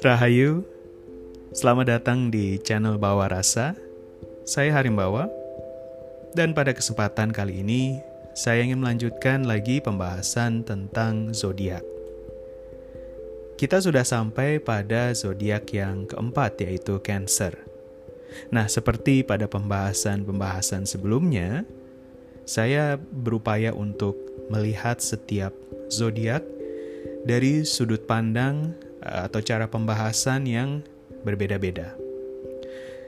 Rahayu, selamat datang di channel Bawa Rasa. Saya Harimbawa, dan pada kesempatan kali ini saya ingin melanjutkan lagi pembahasan tentang zodiak. Kita sudah sampai pada zodiak yang keempat, yaitu Cancer. Nah, seperti pada pembahasan-pembahasan sebelumnya, saya berupaya untuk melihat setiap zodiak dari sudut pandang eh, atau cara pembahasan yang berbeda-beda.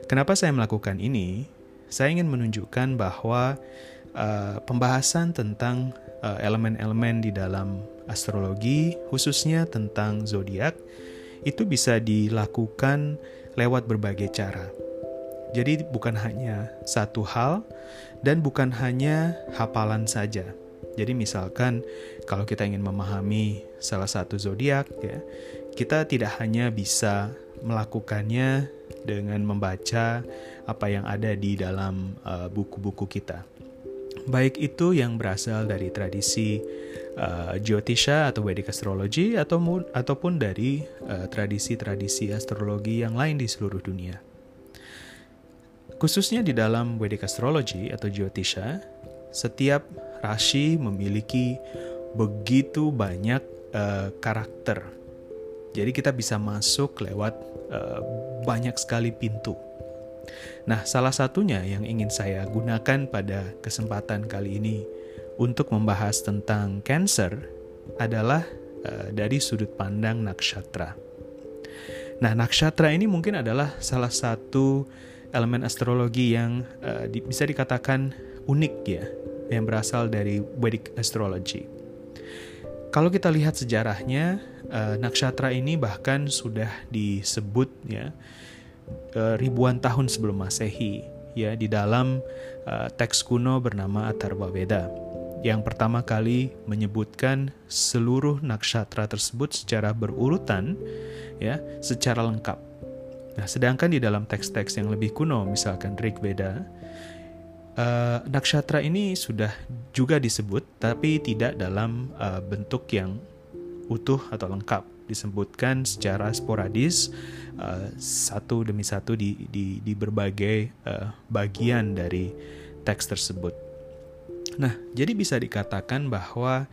Kenapa saya melakukan ini? Saya ingin menunjukkan bahwa uh, pembahasan tentang eh, elemen-elemen uh, di dalam astrologi, khususnya tentang zodiak, itu bisa dilakukan lewat berbagai cara. Jadi bukan hanya satu hal dan bukan hanya hafalan saja. Jadi misalkan kalau kita ingin memahami salah satu zodiak ya, kita tidak hanya bisa melakukannya dengan membaca apa yang ada di dalam uh, buku-buku uh, kita. Baik itu yang berasal dari tradisi uh, Jyotisha atau Vedic Astrology atau ataupun dari uh, tradisi-tradisi astrologi yang lain di seluruh dunia. Khususnya di dalam Vedic Astrology atau Jyotisha, setiap rasi memiliki begitu banyak uh, karakter. Jadi kita bisa masuk lewat uh, banyak sekali pintu. Nah, salah satunya yang ingin saya gunakan pada kesempatan kali ini untuk membahas tentang Cancer adalah uh, dari sudut pandang nakshatra. Nah, nakshatra ini mungkin adalah salah satu elemen astrologi yang uh, di, bisa dikatakan unik ya, yang berasal dari Vedic astrology. Kalau kita lihat sejarahnya, uh, nakshatra ini bahkan sudah disebut ya uh, ribuan tahun sebelum Masehi ya di dalam uh, teks kuno bernama Atharva Veda yang pertama kali menyebutkan seluruh nakshatra tersebut secara berurutan ya secara lengkap Nah, sedangkan di dalam teks-teks yang lebih kuno, misalkan Rig Veda, uh, nakshatra ini sudah juga disebut, tapi tidak dalam uh, bentuk yang utuh atau lengkap. Disebutkan secara sporadis, uh, satu demi satu di, di, di berbagai uh, bagian dari teks tersebut. Nah, jadi bisa dikatakan bahwa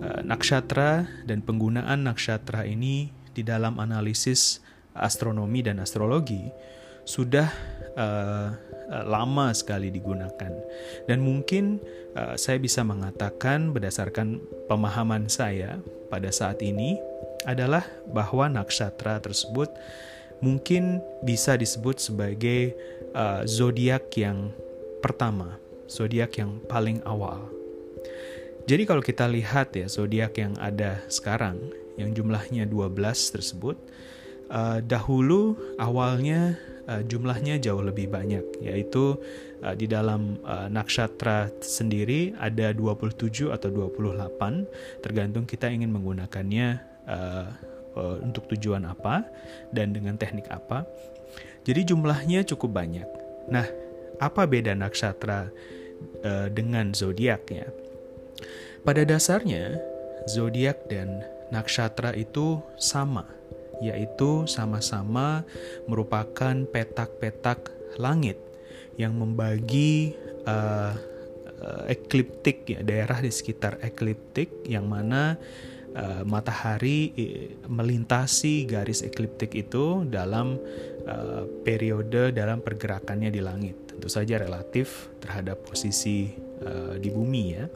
uh, nakshatra dan penggunaan nakshatra ini di dalam analisis astronomi dan astrologi sudah uh, lama sekali digunakan dan mungkin uh, saya bisa mengatakan berdasarkan pemahaman saya pada saat ini adalah bahwa nakshatra tersebut mungkin bisa disebut sebagai uh, zodiak yang pertama, zodiak yang paling awal. Jadi kalau kita lihat ya zodiak yang ada sekarang yang jumlahnya 12 tersebut uh, dahulu awalnya uh, jumlahnya jauh lebih banyak yaitu uh, di dalam uh, nakshatra sendiri ada 27 atau 28 tergantung kita ingin menggunakannya uh, uh, untuk tujuan apa dan dengan teknik apa. Jadi jumlahnya cukup banyak. Nah, apa beda nakshatra uh, dengan zodiak ya? Pada dasarnya zodiak dan nakshatra itu sama yaitu sama-sama merupakan petak-petak langit yang membagi uh, ekliptik ya daerah di sekitar ekliptik yang mana uh, matahari melintasi garis ekliptik itu dalam uh, periode dalam pergerakannya di langit tentu saja relatif terhadap posisi uh, di bumi ya.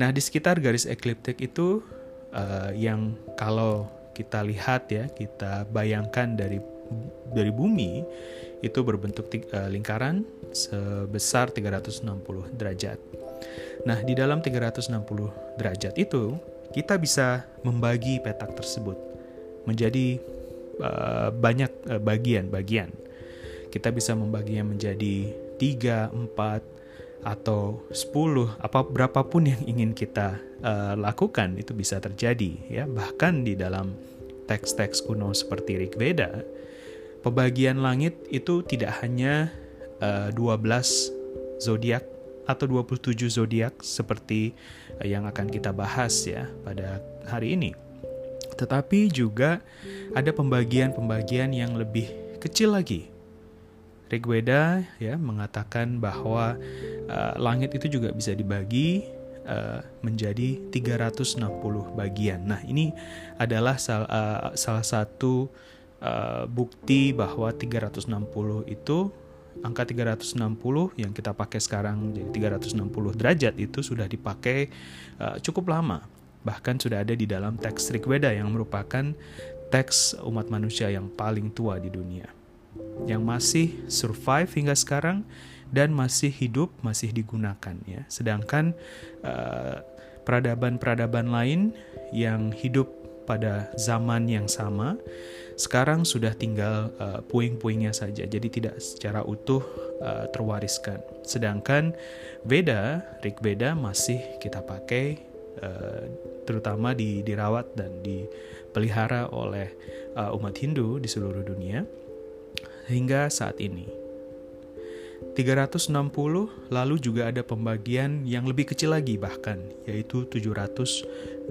Nah di sekitar garis ekliptik itu uh, yang kalau kita lihat ya, kita bayangkan dari dari bumi itu berbentuk uh, lingkaran sebesar 360 derajat. Nah, di dalam 360 derajat itu kita bisa membagi petak tersebut menjadi uh, banyak uh, bagian-bagian. Kita bisa membaginya menjadi 3, 4 atau 10 apa berapapun yang ingin kita uh, lakukan itu bisa terjadi ya bahkan di dalam teks-teks kuno seperti Rig Veda pembagian langit itu tidak hanya uh, eh, 12 zodiak atau 27 zodiak seperti yang akan kita bahas ya pada hari ini. Tetapi juga ada pembagian-pembagian yang lebih kecil lagi. Rigveda ya mengatakan bahwa uh, langit itu juga bisa dibagi uh, menjadi 360 bagian. Nah, ini adalah sal uh, salah satu uh, bukti bahwa 360 itu angka 360 yang kita pakai sekarang jadi 360 derajat itu sudah dipakai uh, cukup lama. Bahkan sudah ada di dalam teks Rigveda yang merupakan teks umat manusia yang paling tua di dunia. Yang masih survive hingga sekarang dan masih hidup, masih digunakan ya. Sedangkan uh, peradaban-peradaban lain yang hidup pada zaman yang sama sekarang sudah tinggal uh, puing-puingnya saja, jadi tidak secara utuh uh, terwariskan. Sedangkan Veda, Rig Veda masih kita pakai, uh, terutama di, dirawat dan dipelihara oleh uh, umat Hindu di seluruh dunia hingga saat ini. 360 lalu juga ada pembagian yang lebih kecil lagi bahkan yaitu 720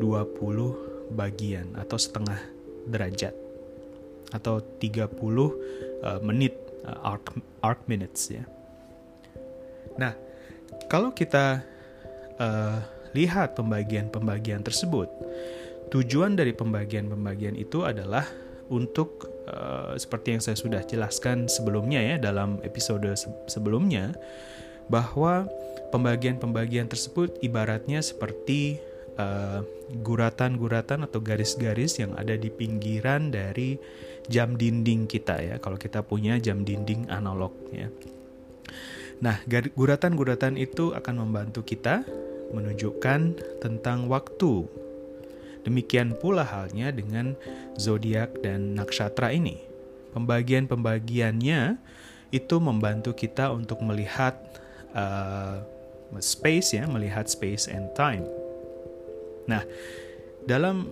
bagian atau setengah derajat atau 30 uh, menit uh, arc arc minutes ya. Nah, kalau kita uh, lihat pembagian-pembagian tersebut, tujuan dari pembagian-pembagian itu adalah untuk uh, seperti yang saya sudah jelaskan sebelumnya ya dalam episode se sebelumnya bahwa pembagian-pembagian tersebut ibaratnya seperti uh, guratan-guratan atau garis-garis yang ada di pinggiran dari jam dinding kita ya kalau kita punya jam dinding analog ya. Nah, guratan-guratan itu akan membantu kita menunjukkan tentang waktu. Demikian pula halnya dengan zodiak dan nakshatra ini. Pembagian-pembagiannya itu membantu kita untuk melihat uh, space ya, melihat space and time. Nah, dalam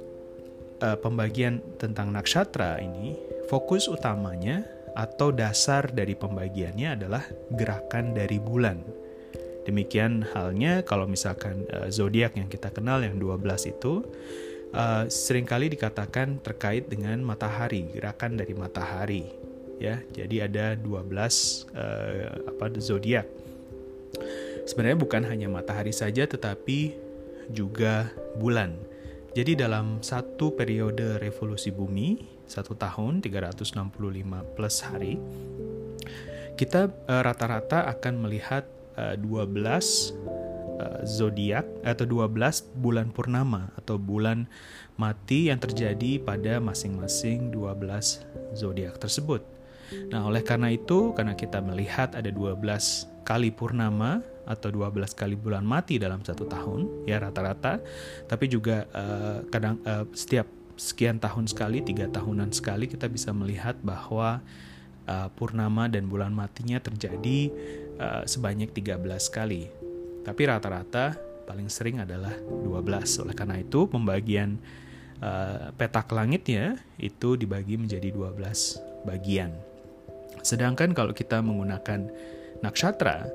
uh, pembagian tentang nakshatra ini, fokus utamanya atau dasar dari pembagiannya adalah gerakan dari bulan. Demikian halnya kalau misalkan uh, zodiak yang kita kenal yang 12 itu uh, sering kali dikatakan terkait dengan matahari, gerakan dari matahari ya. Jadi ada 12 uh, apa zodiak. Sebenarnya bukan hanya matahari saja tetapi juga bulan. Jadi dalam satu periode revolusi bumi, satu tahun 365 plus hari, kita eh, rata-rata uh, akan melihat uh, 12 zodiak atau 12 bulan purnama atau bulan mati yang terjadi pada masing-masing 12 zodiak tersebut. Nah, oleh karena itu, karena kita melihat ada 12 kali purnama atau 12 kali bulan mati dalam satu tahun ya rata-rata tapi juga uh, kadang uh, setiap sekian tahun sekali tiga tahunan sekali kita bisa melihat bahwa uh, purnama dan bulan matinya terjadi uh, sebanyak 13 kali tapi rata-rata paling sering adalah 12 oleh karena itu pembagian uh, petak langitnya itu dibagi menjadi 12 bagian sedangkan kalau kita menggunakan nakshatra,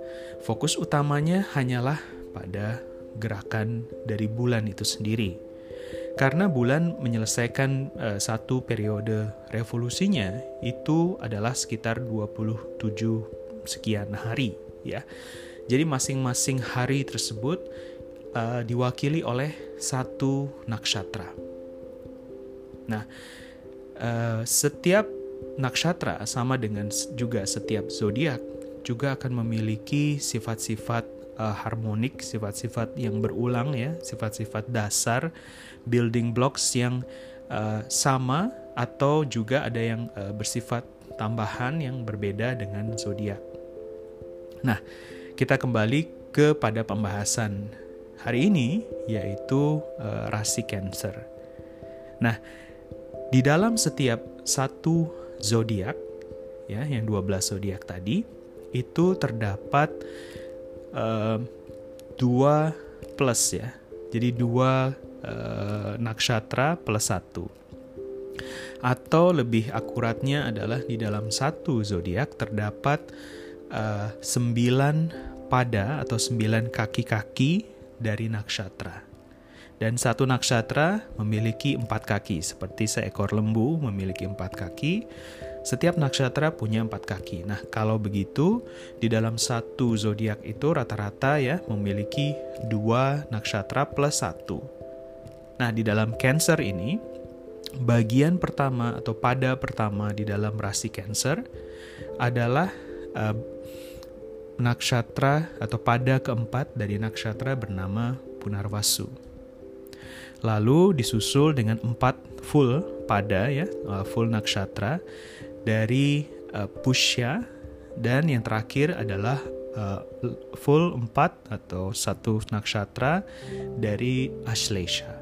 fokus utamanya hanyalah pada gerakan dari bulan itu sendiri. Karena bulan menyelesaikan uh, satu periode revolusinya itu adalah sekitar 27 sekian hari ya. Jadi masing-masing hari tersebut uh, diwakili oleh satu nakshatra. Nah, uh, setiap nakshatra sama dengan juga setiap zodiak juga akan memiliki sifat-sifat uh, harmonik, sifat-sifat yang berulang ya, sifat-sifat dasar building blocks yang uh, sama atau juga ada yang uh, bersifat tambahan yang berbeda dengan zodiak. Nah, kita kembali kepada pembahasan hari ini yaitu uh, rasi Cancer. Nah, di dalam setiap satu zodiak ya, yang 12 zodiak tadi, itu terdapat uh, dua plus ya. Jadi dua uh, nakshatra plus satu. Atau lebih akuratnya adalah di dalam satu zodiak terdapat uh, sembilan pada atau sembilan kaki-kaki dari nakshatra. Dan satu nakshatra memiliki empat kaki, seperti seekor lembu memiliki empat kaki. Setiap nakshatra punya empat kaki. Nah, kalau begitu, di dalam satu zodiak itu rata-rata ya memiliki dua nakshatra plus satu. Nah, di dalam Cancer ini, bagian pertama atau pada pertama di dalam rasi Cancer adalah uh, nakshatra atau pada keempat dari nakshatra bernama Punarwasu lalu disusul dengan empat full pada ya uh, full nakshatra dari uh, Pushya dan yang terakhir adalah uh, full empat atau satu nakshatra dari Ashlesha.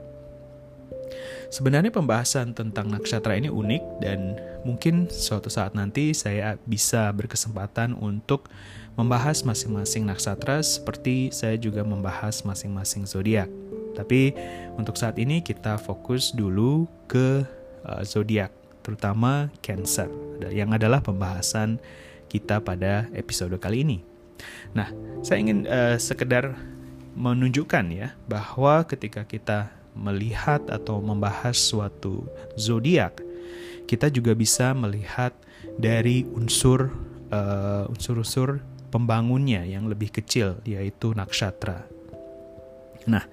Sebenarnya pembahasan tentang nakshatra ini unik dan mungkin suatu saat nanti saya bisa berkesempatan untuk membahas masing-masing nakshatra seperti saya juga membahas masing-masing zodiak. Tapi untuk saat ini kita fokus dulu ke uh, zodiak, terutama Cancer, yang adalah pembahasan kita pada episode kali ini. Nah, saya ingin uh, sekedar menunjukkan ya bahwa ketika kita melihat atau membahas suatu zodiak, kita juga bisa melihat dari unsur uh, unsur-unsur pembangunnya yang lebih kecil yaitu nakshatra. Nah,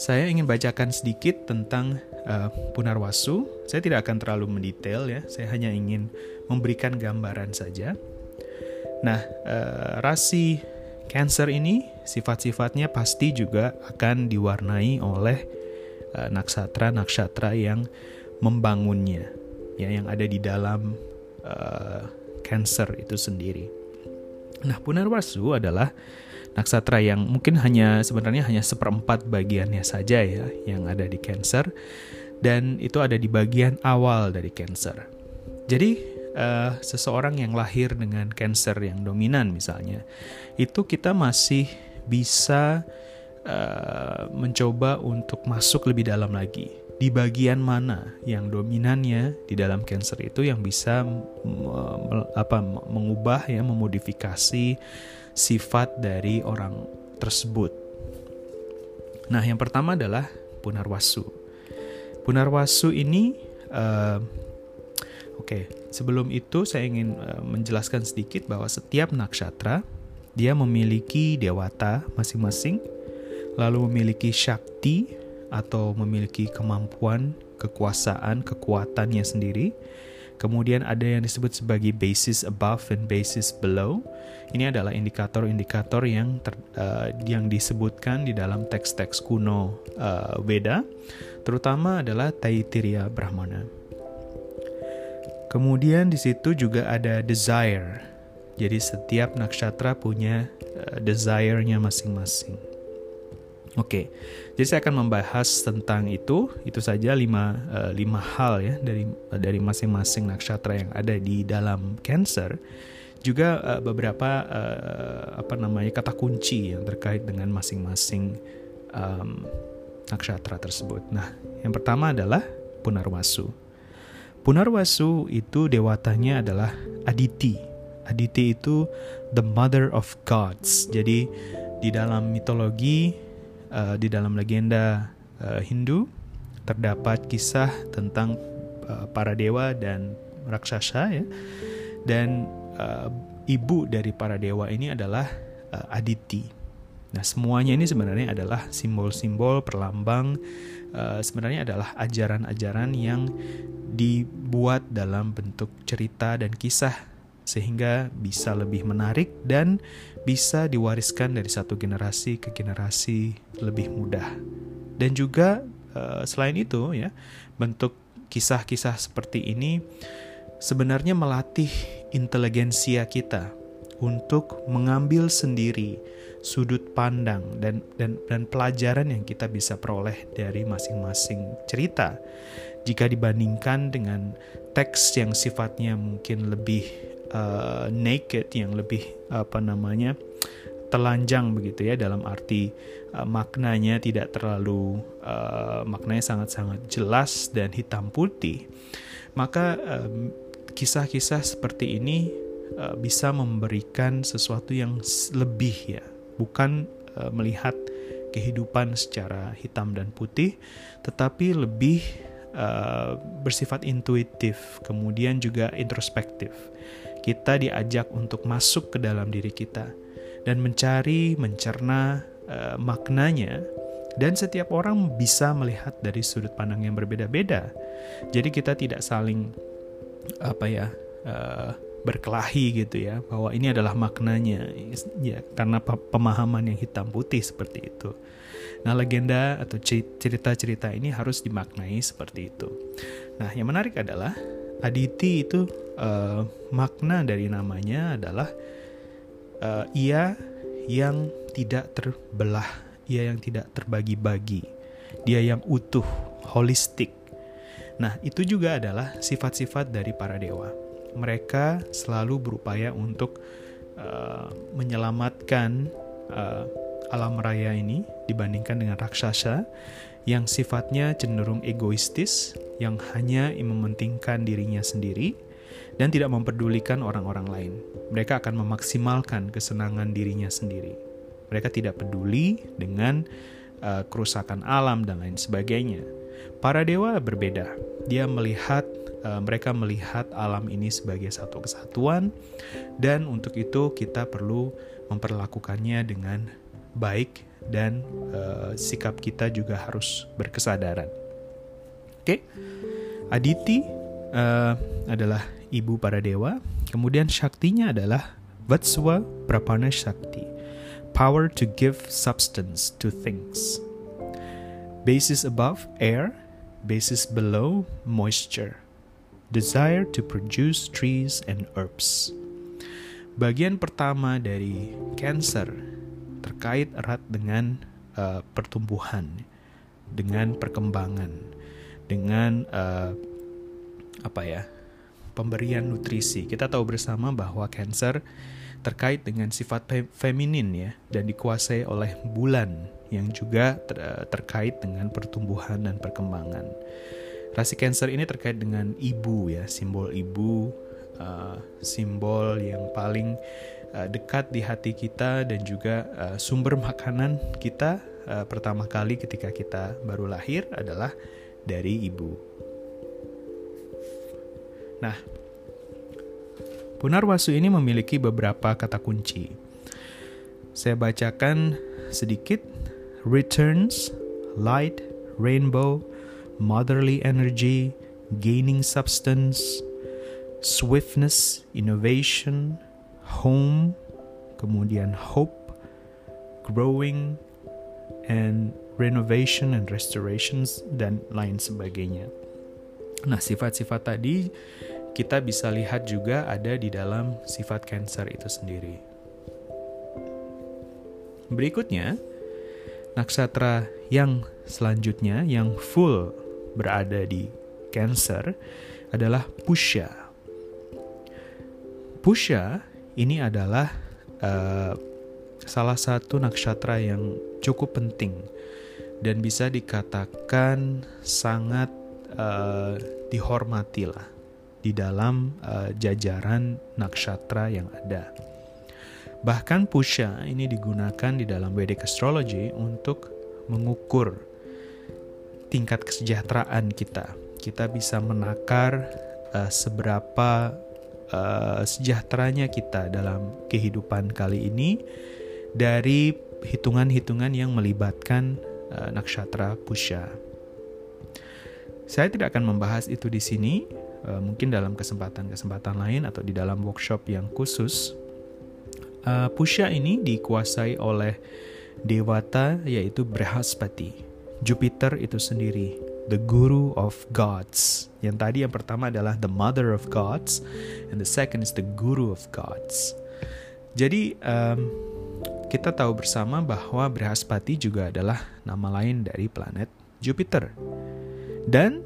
saya ingin bacakan sedikit tentang uh, Punarwasu. Saya tidak akan terlalu mendetail ya, saya hanya ingin memberikan gambaran saja. Nah, uh, rasi Cancer ini sifat-sifatnya pasti juga akan diwarnai oleh uh, naksatra-naksatra yang membangunnya, ya yang ada di dalam uh, Cancer itu sendiri. Nah, Punarwasu adalah naksatra yang mungkin hanya sebenarnya hanya seperempat bagiannya saja ya yang ada di Cancer dan itu ada di bagian awal dari Cancer. Jadi uh, seseorang yang lahir dengan Cancer yang dominan misalnya itu kita masih bisa uh, mencoba untuk masuk lebih dalam lagi di bagian mana yang dominannya di dalam cancer itu yang bisa apa mengubah ya memodifikasi sifat dari orang tersebut. Nah, yang pertama adalah punarwasu. Punarwasu ini, uh, oke, okay, sebelum itu saya ingin uh, menjelaskan sedikit bahwa setiap nakshatra dia memiliki dewata masing-masing, lalu memiliki shakti atau memiliki kemampuan, kekuasaan, kekuatannya sendiri Kemudian ada yang disebut sebagai basis above and basis below. Ini adalah indikator-indikator yang ter, uh, yang disebutkan di dalam teks-teks kuno uh, Weda, terutama adalah Taittiriya Brahmana. Kemudian di situ juga ada desire. Jadi setiap nakshatra punya uh, desire-nya masing-masing. Oke, jadi saya akan membahas tentang itu. Itu saja lima, uh, lima hal ya dari dari masing-masing nakshatra yang ada di dalam Cancer. Juga uh, beberapa uh, apa namanya kata kunci yang terkait dengan masing-masing um, nakshatra tersebut. Nah, yang pertama adalah Punarwasu. Punarwasu itu dewatanya adalah Aditi. Aditi itu the mother of gods. Jadi di dalam mitologi uh, di dalam legenda uh, Hindu terdapat kisah tentang uh, para dewa dan raksasa ya. Dan uh, ibu dari para dewa ini adalah uh, Aditi. Nah, semuanya ini sebenarnya adalah simbol-simbol perlambang uh, sebenarnya adalah ajaran-ajaran yang dibuat dalam bentuk cerita dan kisah sehingga bisa lebih menarik dan bisa diwariskan dari satu generasi ke generasi lebih mudah. Dan juga uh, selain itu ya, bentuk kisah-kisah seperti ini sebenarnya melatih inteligensia kita untuk mengambil sendiri sudut pandang dan dan dan pelajaran yang kita bisa peroleh dari masing-masing cerita jika dibandingkan dengan teks yang sifatnya mungkin lebih uh, naked yang lebih apa namanya telanjang begitu ya dalam arti uh, maknanya tidak terlalu uh, maknanya sangat-sangat jelas dan hitam putih maka kisah-kisah seperti ini uh, bisa memberikan sesuatu yang lebih ya bukan uh, melihat kehidupan secara hitam dan putih, tetapi lebih uh, bersifat intuitif, kemudian juga introspektif. Kita diajak untuk masuk ke dalam diri kita dan mencari, mencerna uh, maknanya, dan setiap orang bisa melihat dari sudut pandang yang berbeda-beda. Jadi kita tidak saling apa ya uh, berkelahi gitu ya bahwa ini adalah maknanya ya karena pemahaman yang hitam putih seperti itu. Nah, legenda atau cerita-cerita ini harus dimaknai seperti itu. Nah, yang menarik adalah Aditi itu uh, makna dari namanya adalah uh, ia yang tidak terbelah, ia yang tidak terbagi-bagi, dia yang utuh, holistik. Nah, itu juga adalah sifat-sifat dari para dewa. Mereka selalu berupaya untuk uh, menyelamatkan uh, alam raya ini dibandingkan dengan raksasa yang sifatnya cenderung egoistis, yang hanya mementingkan dirinya sendiri dan tidak memperdulikan orang-orang lain. Mereka akan memaksimalkan kesenangan dirinya sendiri. Mereka tidak peduli dengan uh, kerusakan alam dan lain sebagainya. Para dewa berbeda. Dia melihat uh, mereka melihat alam ini sebagai satu kesatuan dan untuk itu kita perlu memperlakukannya dengan baik dan uh, sikap kita juga harus berkesadaran. Oke, okay? Aditi uh, adalah ibu para dewa. Kemudian Shaktinya adalah Vatswa Prapana Shakti, power to give substance to things. Basis above air, basis below moisture desire to produce trees and herbs. Bagian pertama dari Cancer terkait erat dengan uh, pertumbuhan, dengan perkembangan, dengan uh, apa ya? pemberian nutrisi. Kita tahu bersama bahwa Cancer terkait dengan sifat feminin ya dan dikuasai oleh bulan yang juga ter terkait dengan pertumbuhan dan perkembangan. Rasi Cancer ini terkait dengan ibu ya, simbol ibu, uh, simbol yang paling uh, dekat di hati kita dan juga uh, sumber makanan kita uh, pertama kali ketika kita baru lahir adalah dari ibu. Nah, Punarwasu ini memiliki beberapa kata kunci. Saya bacakan sedikit. Returns, light, rainbow, motherly energy, gaining substance, swiftness, innovation, home, kemudian hope, growing, and renovation and restorations, dan lain sebagainya. Nah, sifat-sifat tadi kita bisa lihat juga ada di dalam sifat Cancer itu sendiri. Berikutnya, naksatra yang selanjutnya yang full berada di Cancer adalah Pusha. Pusha ini adalah uh, salah satu nakshatra yang cukup penting dan bisa dikatakan sangat uh, dihormati lah di dalam uh, jajaran nakshatra yang ada. Bahkan Pusha ini digunakan di dalam Vedic Astrology untuk mengukur tingkat kesejahteraan kita. Kita bisa menakar uh, seberapa uh, sejahteranya kita dalam kehidupan kali ini dari hitungan-hitungan yang melibatkan uh, nakshatra Pusha. Saya tidak akan membahas itu di sini, uh, mungkin dalam kesempatan-kesempatan lain atau di dalam workshop yang khusus. Uh, Pusha ini dikuasai oleh dewata yaitu Brihaspati. Jupiter itu sendiri, the guru of gods. Yang tadi yang pertama adalah the mother of gods, and the second is the guru of gods. Jadi um, kita tahu bersama bahwa Brihaspati juga adalah nama lain dari planet Jupiter. Dan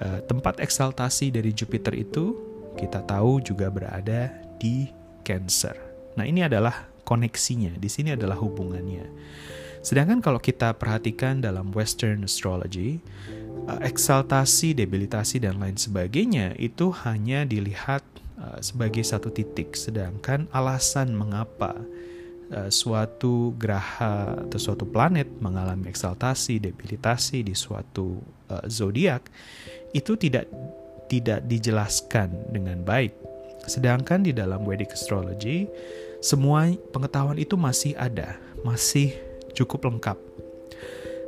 uh, tempat eksaltasi dari Jupiter itu kita tahu juga berada di Cancer. Nah, ini adalah koneksinya. Di sini adalah hubungannya. Sedangkan kalau kita perhatikan dalam Western astrology, uh, eksaltasi, debilitasi dan lain sebagainya itu hanya dilihat uh, sebagai satu titik, sedangkan alasan mengapa uh, suatu graha atau suatu planet mengalami eksaltasi, debilitasi di suatu zodiak itu tidak tidak dijelaskan dengan baik. Sedangkan di dalam Vedic astrology semua pengetahuan itu masih ada, masih cukup lengkap.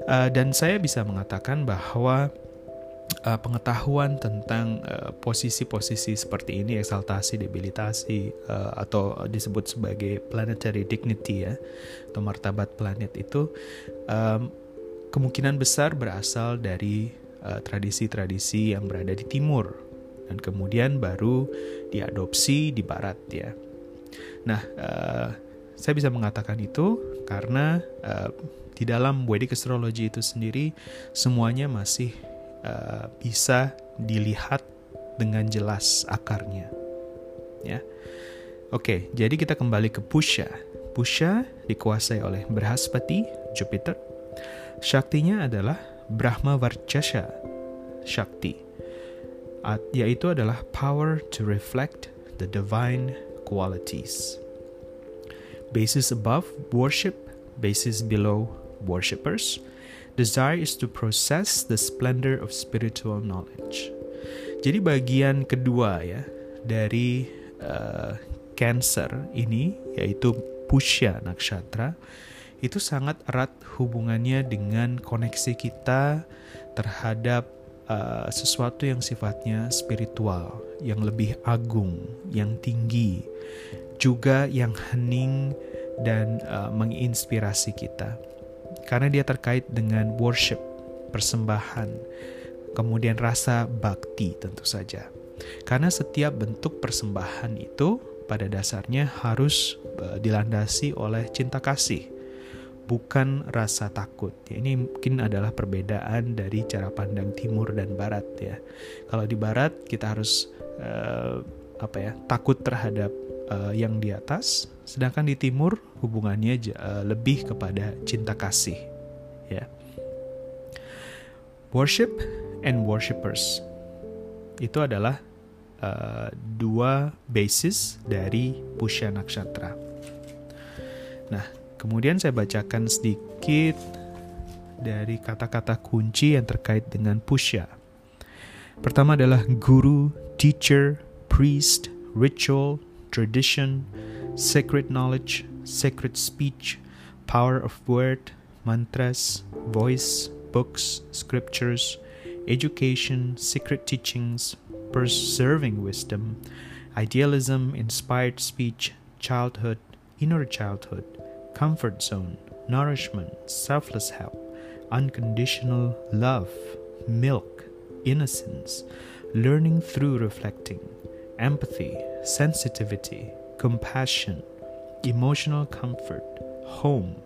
Uh, dan saya bisa mengatakan bahwa uh, pengetahuan tentang uh, posisi-posisi seperti ini, eksaltasi, debilitasi, uh, atau disebut sebagai planetary dignity ya, atau martabat planet itu um, kemungkinan besar berasal dari tradisi-tradisi uh, yang berada di timur dan kemudian baru diadopsi di barat ya. Nah, uh, saya bisa mengatakan itu karena uh, di dalam Vedic astrology itu sendiri semuanya masih uh, bisa dilihat dengan jelas akarnya. Ya. Oke, jadi kita kembali ke Pusha. Pusha dikuasai oleh Brahaspati, Jupiter. Shaktinya adalah Brahma Varchasha, Shakti. Yaitu adalah power to reflect the divine qualities. Basis above worship, basis below worshippers. Desire is to process the splendor of spiritual knowledge. Jadi bagian kedua ya dari uh, Cancer ini yaitu Pushya Nakshatra itu sangat erat hubungannya dengan koneksi kita terhadap uh, sesuatu yang sifatnya spiritual, yang lebih agung, yang tinggi, juga yang hening dan uh, menginspirasi kita karena dia terkait dengan worship, persembahan, kemudian rasa bakti tentu saja. Karena setiap bentuk persembahan itu pada dasarnya harus e, dilandasi oleh cinta kasih, bukan rasa takut. Ya, ini mungkin adalah perbedaan dari cara pandang timur dan barat ya. Kalau di barat kita harus uh, apa ya takut terhadap uh, yang di atas, sedangkan di timur hubungannya uh, lebih kepada cinta kasih. Ya. Worship and worshippers itu adalah uh, dua basis dari Pusya Nakshatra. Nah, kemudian saya bacakan sedikit dari kata-kata kunci yang terkait dengan Pusya. Pertama adalah guru, teacher, priest, ritual, tradition, sacred knowledge, sacred speech, power of word, mantras, voice, books, scriptures, education, secret teachings, preserving wisdom, idealism, inspired speech, childhood, inner childhood, comfort zone, nourishment, selfless help, unconditional love, milk, innocence, learning through reflecting, empathy, sensitivity, compassion, emotional comfort, home,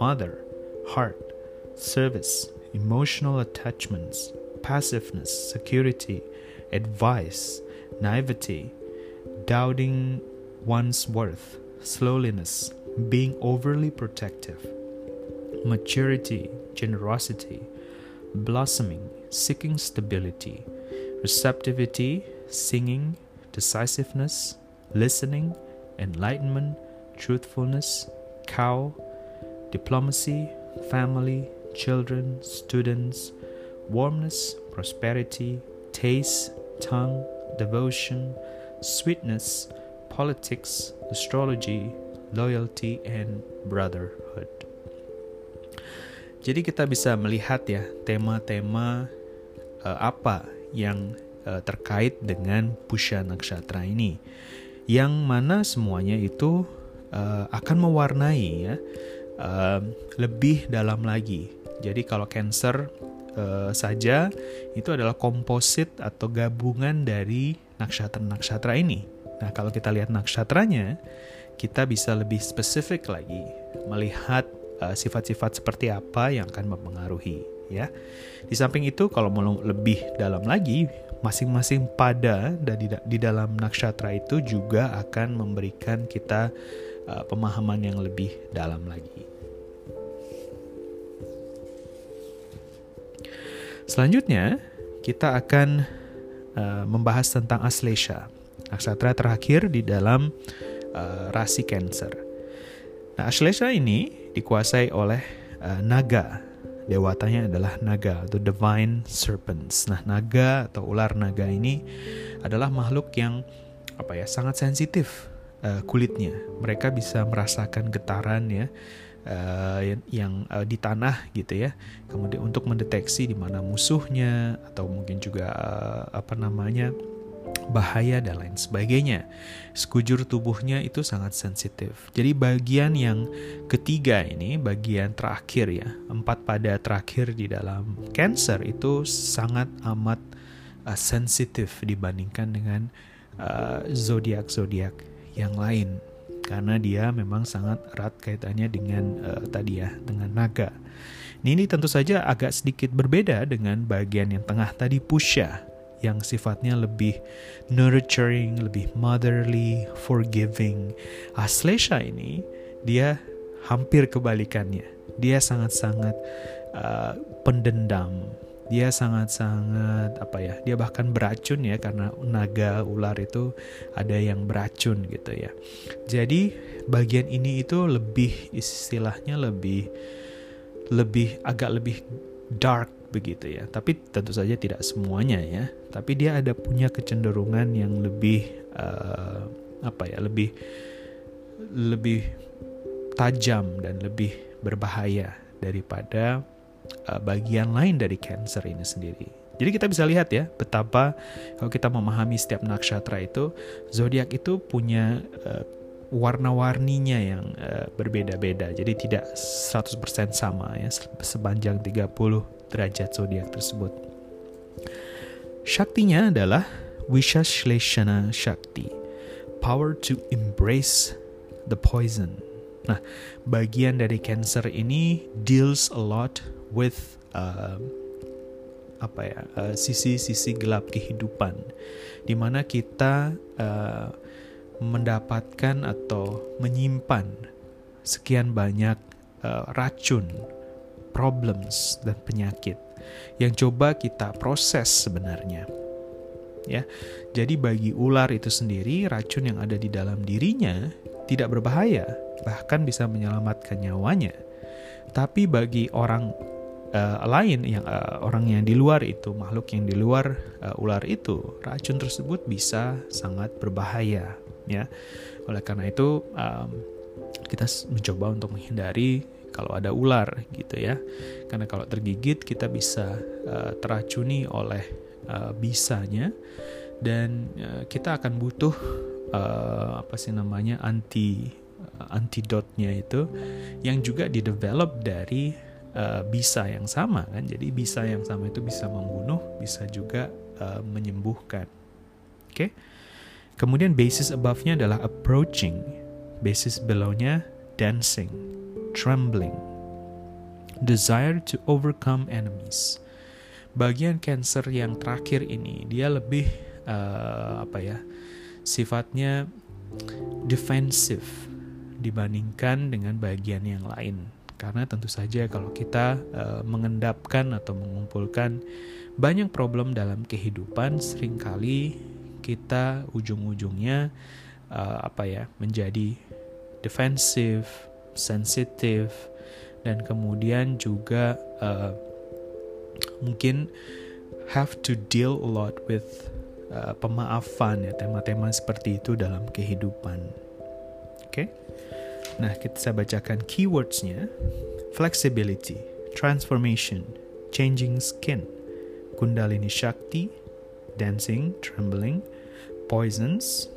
mother, heart, service, emotional attachments, passiveness, security, advice, naivety, doubting one's worth, slowness, being overly protective, maturity, generosity, blossoming, seeking stability, receptivity, singing, decisiveness, listening, enlightenment, truthfulness, cow, diplomacy, family, children, students, warmness, prosperity, taste, tongue, devotion, sweetness, politics, astrology, loyalty, and brotherhood. Jadi kita bisa melihat ya tema-tema uh, apa yang uh, terkait dengan Pusha Nakshatra ini yang mana semuanya itu uh, akan mewarnai ya uh, lebih dalam lagi. Jadi kalau Cancer uh, saja itu adalah komposit atau gabungan dari nakshatra-nakshatra ini. Nah, kalau kita lihat nakshatranya, kita bisa lebih spesifik lagi melihat sifat-sifat uh, seperti apa yang akan mempengaruhi ya. Di samping itu kalau mau lebih dalam lagi masing-masing pada dan di, dalam nakshatra itu juga akan memberikan kita uh, pemahaman yang lebih dalam lagi. Selanjutnya, kita akan uh, membahas tentang Aslesha, nakshatra terakhir di dalam uh, rasi Cancer. Nah, Ashlesha ini dikuasai oleh uh, naga. Dewatanya adalah naga atau divine serpents. Nah, naga atau ular naga ini adalah makhluk yang apa ya sangat sensitif uh, kulitnya. Mereka bisa merasakan getaran ya uh, yang uh, di tanah gitu ya. Kemudian untuk mendeteksi di mana musuhnya atau mungkin juga uh, apa namanya bahaya dan lain sebagainya. Sekujur tubuhnya itu sangat sensitif. Jadi bagian yang ketiga ini, bagian terakhir ya, empat pada terakhir di dalam cancer itu sangat amat uh, sensitif dibandingkan dengan uh, zodiak zodiak yang lain karena dia memang sangat erat kaitannya dengan uh, tadi ya dengan naga. Ini tentu saja agak sedikit berbeda dengan bagian yang tengah tadi Pusha yang sifatnya lebih nurturing, lebih motherly, forgiving. Aslesha ini dia hampir kebalikannya. Dia sangat-sangat uh, pendendam. Dia sangat-sangat apa ya? Dia bahkan beracun ya karena naga ular itu ada yang beracun gitu ya. Jadi bagian ini itu lebih istilahnya lebih lebih agak lebih dark begitu ya. Tapi tentu saja tidak semuanya ya. Tapi dia ada punya kecenderungan yang lebih uh, apa ya, lebih lebih tajam dan lebih berbahaya daripada uh, bagian lain dari cancer ini sendiri. Jadi kita bisa lihat ya betapa kalau kita memahami setiap nakshatra itu zodiak itu punya uh, warna-warninya yang uh, berbeda-beda. Jadi tidak 100% sama ya sepanjang 30 derajat zodiak tersebut. Shaktinya adalah Wishashleshana Shakti, power to embrace the poison. Nah, bagian dari Cancer ini deals a lot with uh, apa ya uh, sisi-sisi uh, gelap kehidupan, di mana kita uh, mendapatkan atau menyimpan sekian banyak uh, racun problems dan penyakit yang coba kita proses sebenarnya. Ya. Jadi bagi ular itu sendiri racun yang ada di dalam dirinya tidak berbahaya, bahkan bisa menyelamatkan nyawanya. Tapi bagi orang uh, lain yang uh, orang yang di luar itu, makhluk yang di luar uh, ular itu, racun tersebut bisa sangat berbahaya, ya. Oleh karena itu um, kita mencoba untuk menghindari kalau ada ular gitu ya. Karena kalau tergigit kita bisa uh, teracuni oleh uh, bisanya dan uh, kita akan butuh uh, apa sih namanya anti uh, antidotnya itu yang juga didevelop dari uh, bisa yang sama kan. Jadi bisa yang sama itu bisa membunuh, bisa juga uh, menyembuhkan. Oke. Okay? Kemudian basis above-nya adalah approaching, basis below-nya dancing trembling, desire to overcome enemies. Bagian cancer yang terakhir ini dia lebih uh, apa ya? sifatnya defensif dibandingkan dengan bagian yang lain. Karena tentu saja kalau kita uh, mengendapkan atau mengumpulkan banyak problem dalam kehidupan sering kali kita ujung-ujungnya uh, apa ya menjadi defensif sensitif dan kemudian juga uh, mungkin have to deal a lot with uh, pemaafan ya tema-tema seperti itu dalam kehidupan. Oke. Okay? Nah, kita bacakan keywordsnya. Flexibility, transformation, changing skin, kundalini shakti, dancing, trembling, poisons,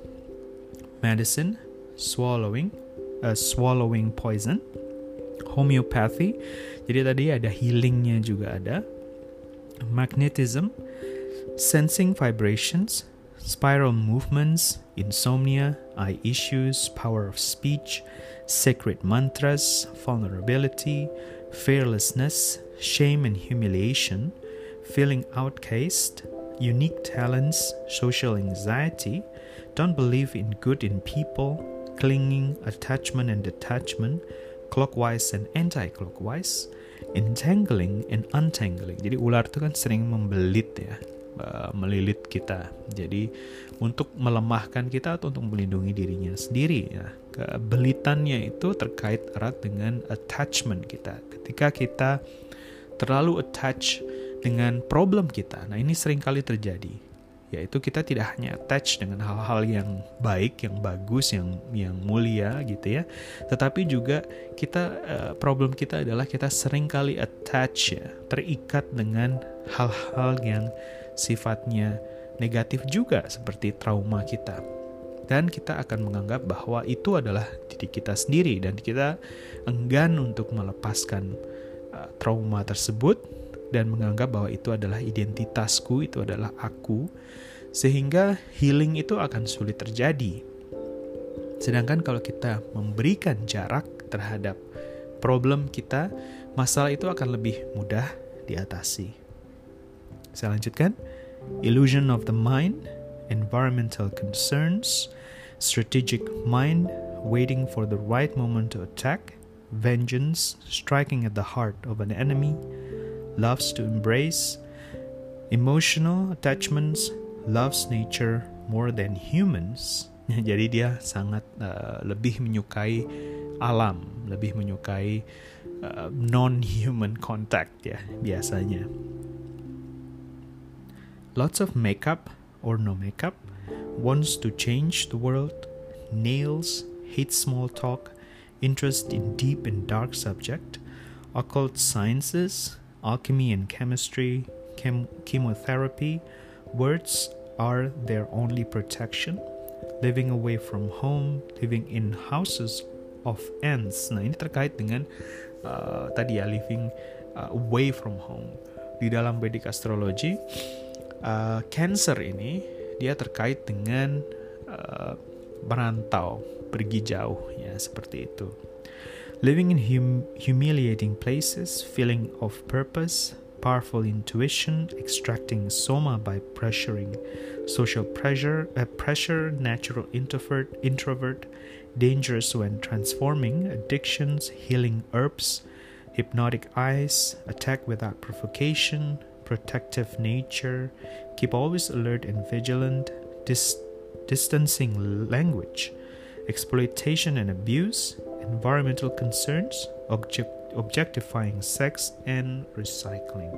medicine, swallowing, uh, swallowing poison, homeopathy. Jadi tadi ada healingnya juga ada. Magnetism, sensing vibrations, spiral movements, insomnia, eye issues, power of speech, sacred mantras, vulnerability, fearlessness, shame and humiliation, feeling outcast, unique talents, social anxiety, don't believe in good in people, clinging, attachment and detachment, clockwise and anti-clockwise, entangling and untangling. Jadi ular itu kan sering membelit ya, melilit kita. Jadi untuk melemahkan kita atau untuk melindungi dirinya sendiri ya. Kebelitannya itu terkait erat dengan attachment kita. Ketika kita terlalu attach dengan problem kita, nah ini sering kali terjadi yaitu kita tidak hanya attach dengan hal-hal yang baik, yang bagus, yang yang mulia gitu ya, tetapi juga kita uh, problem kita adalah kita sering kali attach ya, terikat dengan hal-hal yang sifatnya negatif juga seperti trauma kita. Dan kita akan menganggap bahwa itu adalah diri kita sendiri dan kita enggan untuk melepaskan uh, trauma tersebut dan menganggap bahwa itu adalah identitasku, itu adalah aku, sehingga healing itu akan sulit terjadi. Sedangkan kalau kita memberikan jarak terhadap problem kita, masalah itu akan lebih mudah diatasi. Saya lanjutkan. Illusion of the mind, environmental concerns, strategic mind, waiting for the right moment to attack, vengeance, striking at the heart of an enemy, loves to embrace, emotional attachments, loves nature more than humans. Jadi dia sangat uh, lebih menyukai alam, lebih menyukai uh, non-human contact ya biasanya. Lots of makeup or no makeup, wants to change the world, nails, hates small talk, interest in deep and dark subject, occult sciences, alchemy and chemistry, chem- chemotherapy, words are their only protection, living away from home, living in houses of ants. Nah, ini terkait dengan uh, tadi ya living uh, away from home. Di dalam Vedic astrology, uh, Cancer ini dia terkait dengan uh, merantau, pergi jauh ya seperti itu. Living in hum- humiliating places, feeling of purpose, powerful intuition, extracting soma by pressuring, social pressure, uh, pressure, natural introvert, introvert, dangerous when transforming, addictions, healing herbs, hypnotic eyes, attack without provocation, protective nature, keep always alert and vigilant, dis- distancing language, exploitation and abuse, environmental concerns, object, objectifying sex, and recycling.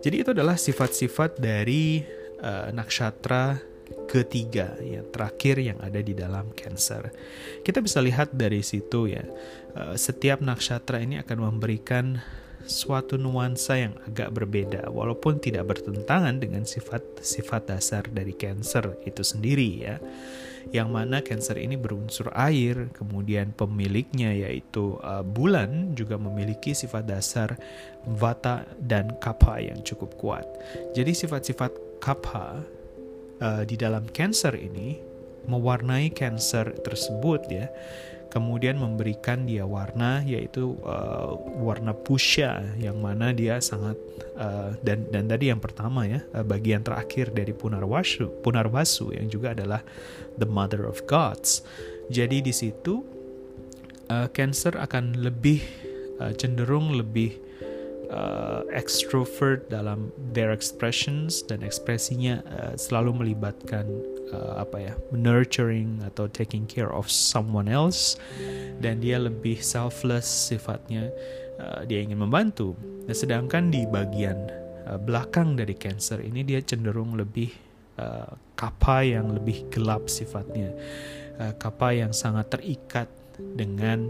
Jadi itu adalah sifat-sifat dari uh, nakshatra ketiga yang terakhir yang ada di dalam Cancer. Kita bisa lihat dari situ ya, uh, setiap nakshatra ini akan memberikan suatu nuansa yang agak berbeda walaupun tidak bertentangan dengan sifat-sifat dasar dari Cancer itu sendiri ya yang mana Cancer ini berunsur air, kemudian pemiliknya yaitu uh, bulan juga memiliki sifat dasar Vata dan Kapha yang cukup kuat. Jadi sifat-sifat Kapha uh, di dalam Cancer ini mewarnai Cancer tersebut ya kemudian memberikan dia warna yaitu uh, warna pusha yang mana dia sangat uh, dan dan tadi yang pertama ya uh, bagian terakhir dari Punarwasu Punarwasu yang juga adalah the mother of gods. Jadi di situ uh, Cancer akan lebih uh, cenderung lebih uh, extrovert dalam their expressions dan ekspresinya uh, selalu melibatkan uh, apa ya nurturing atau taking care of someone else dan dia lebih selfless sifatnya uh, dia ingin membantu. Nah, sedangkan di bagian uh, belakang dari cancer ini dia cenderung lebih uh, kapa yang lebih gelap sifatnya. Uh, kapa yang sangat terikat dengan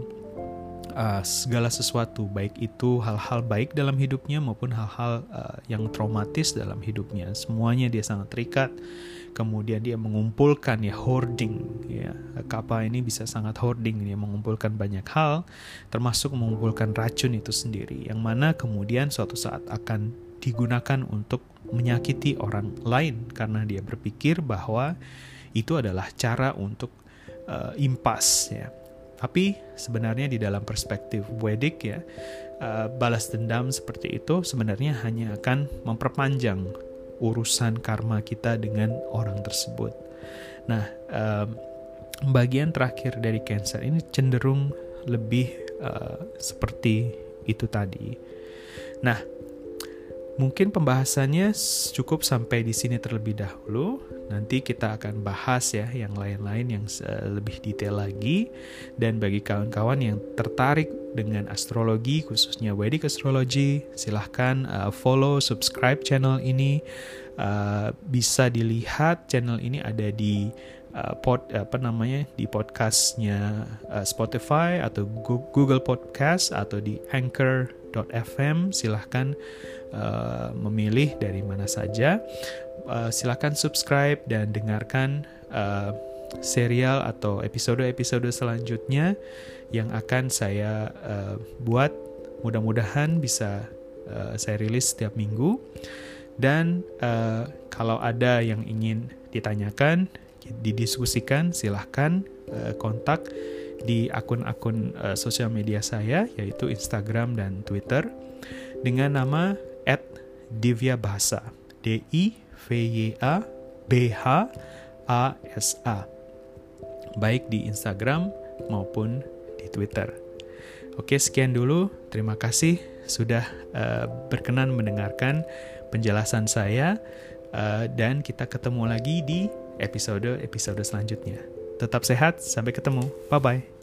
uh, segala sesuatu, baik itu hal-hal baik dalam hidupnya maupun hal-hal uh, yang traumatis dalam hidupnya. Semuanya dia sangat terikat. Kemudian dia mengumpulkan ya hoarding ya. Ini bisa sangat hoarding. Dia mengumpulkan banyak hal termasuk mengumpulkan racun itu sendiri yang mana kemudian suatu saat akan digunakan untuk menyakiti orang lain karena dia berpikir bahwa itu adalah cara untuk uh, impas ya tapi sebenarnya di dalam perspektif Vedic ya uh, balas dendam seperti itu sebenarnya hanya akan memperpanjang urusan karma kita dengan orang tersebut. Nah, bagian terakhir dari Cancer ini cenderung lebih uh, seperti itu tadi. Nah, Mungkin pembahasannya cukup sampai di sini terlebih dahulu. Nanti kita akan bahas ya yang lain-lain yang lebih detail lagi. Dan bagi kawan-kawan yang tertarik dengan astrologi, khususnya Vedic Astrology, silahkan uh, follow, subscribe channel ini. Uh, bisa dilihat channel ini ada di pod apa namanya di podcastnya Spotify atau Google Podcast atau di Anchor.fm silahkan uh, memilih dari mana saja. Uh, silahkan subscribe dan dengarkan uh, serial atau episode-episode selanjutnya yang akan saya uh, buat. Mudah-mudahan bisa uh, saya rilis setiap minggu. Dan uh, kalau ada yang ingin ditanyakan didiskusikan, silahkan uh, kontak di akun-akun uh, sosial media saya, yaitu Instagram dan Twitter, dengan nama @divyabhasa, D I V Y A B H A S A, baik di Instagram maupun di Twitter. Oke, sekian dulu. Terima kasih sudah uh, berkenan mendengarkan penjelasan saya, uh, dan kita ketemu lagi di episode-episode selanjutnya. Tetap sehat, sampai ketemu. Bye-bye.